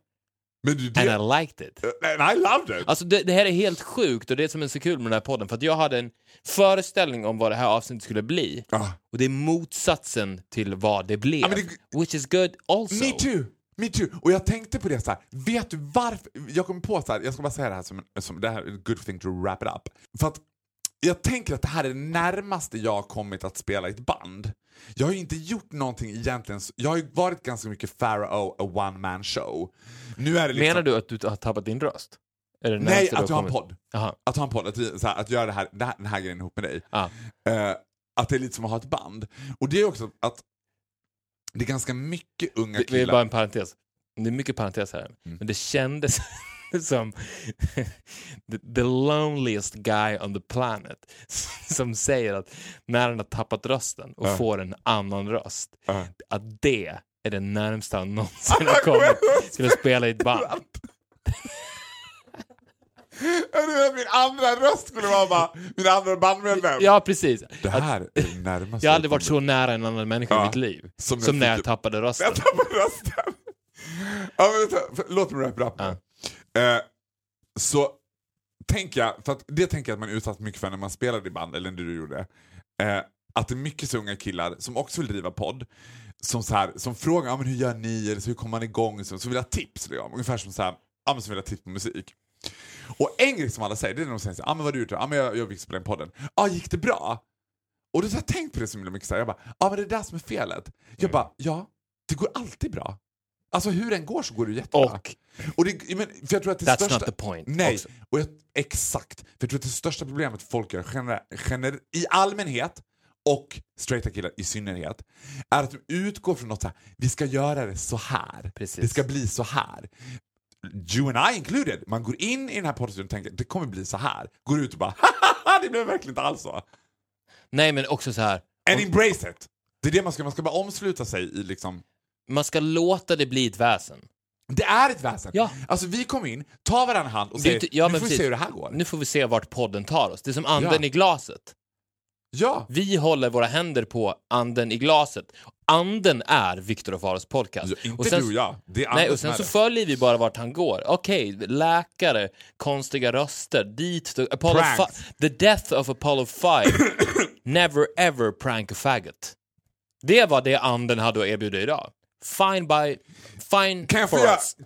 Det... And I liked it. And I loved it! Alltså det, det här är helt sjukt och det är som är så kul med den här podden för att jag hade en föreställning om vad det här avsnittet skulle bli Ah. och det är motsatsen till vad det blev. Ja, men det- Which is good also. Me too! Me too! Och jag tänkte på det så här. vet du varför? Jag kom på så här. jag ska bara säga det här som, som det här är a good thing to wrap it up. För att jag tänker att det här är det närmaste jag har kommit att spela i ett band. Jag har ju inte gjort någonting egentligen, jag har ju varit ganska mycket Pharaoh, a one man show. Nu är det liksom... Menar du att du har tappat din röst? Nej, att jag har en podd. Jaha. Att ha en podd, att, här, att göra det här, det här, den här grejen ihop med dig. Ah. Eh, att det är lite som att ha ett band. Och det är också att det är ganska mycket unga Det, det är killar. bara en parentes. Det är mycket parentes här. Mm. Men det kändes som the, loneliest guy on the planet som säger att när han har tappat rösten och Ja. får en annan röst, Ja. att det är det närmsta han någonsin har kommit till att spela i ett band. Min andra röst skulle vara bara min andra bandmedlem. Ja, precis. Det här är det närmaste jag har aldrig varit så nära en annan människa i Ja. mitt liv Som som, jag när jag tappade rösten. Jag tappade rösten. Ja, vänta, låt mig up nu. Eh, så tänker jag, för det tänker jag att man är utsatt mycket för när man spelade i band, eller när du gjorde. Eh, att det är mycket så unga killar som också vill driva podd. Som, så här, som frågar ja, men hur gör ni, eller så, hur kommer man igång, så, så vill ha tips. Liksom. Ungefär som så här, ja, men så vill ha tips på musik. Och en grej som alla säger, det är när de säger så här, ja men vad du gjort? Ja men jag, jag fick spela in podden. Ja, gick det bra? Och då har jag tänkt på det så himla mycket, så här, jag bara, ja men det är det där som är felet. Jag bara, ja, det går alltid bra. Alltså hur den går så går det jättebra. Och Och det, men, för jag tror att det That's största, not the point Nej, också. och jag, exakt. För jag tror att det största problemet folk gör gener, gener, i allmänhet och straighta killar i synnerhet är att de utgår från något så här, vi ska göra det så här. Precis. Det ska bli så här. You and I included. Man går in i den här podden och tänker det kommer bli så här. Går ut och bara haha, det blev verkligen inte alls så. nej, men också så här. And embrace it. Det är det man ska, man ska bara omsluta sig i liksom Man ska låta det bli ett väsen. det är ett väsen. Ja. Alltså vi kommer in, tar varandra hand och säger inte- ja, nu får vi precis. se hur det här går. Nu får vi se vart podden tar oss. Det är som anden Ja. i glaset. Ja. Vi håller våra händer på anden i glaset. Anden är Viktor och Faros podcast. Ja, inte och sen, du och jag. Det är Nej, och sen så följer vi bara vart han går. Okej, läkare, konstiga röster, dit, Apollo The death of Apollo 5. Never ever prank a faggot. Det var det anden hade att erbjuda idag. Fine by... Fine Kan jag for göra, us.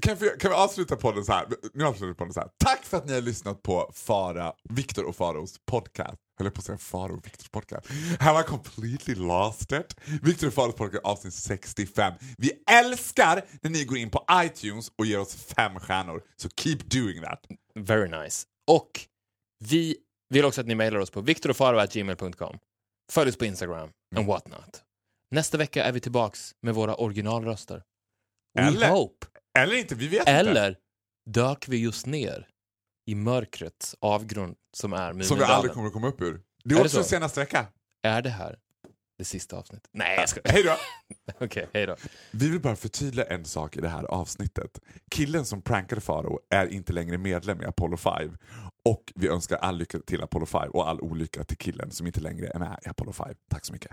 kan, vi, kan vi avsluta podden så här? Nu avslutar vi podden så här. Tack för att ni har lyssnat på Fara, Viktor och Faros podcast. Höll jag på att säga Faro och Viktors podcast. Have I completely lost it? Viktor och Faros podcast avsnitt 65. Vi älskar när ni går in på iTunes och ger oss fem stjärnor. Så keep doing that. Very nice. Och vi vill också att ni mejlar oss på viktorochfaro.gmail.com. Följ oss på Instagram and whatnot. Nästa vecka är vi tillbaks med våra originalröster. We Eller- hope. Eller inte, vi vet inte. Eller dök vi just ner i mörkrets avgrund som är Som vi Mumindalen. aldrig kommer att komma upp ur. Det Är är också så? se nästa vecka. Är det här det sista avsnittet? Nej, jag skojar. Hej då! Okej, hej då. Vi vill bara förtydliga en sak i det här avsnittet. Killen som prankade Faro är inte längre medlem i Apollo 5 och vi önskar all lycka till Apollo 5 och all olycka till killen som inte längre är med i Apollo 5. Tack så mycket.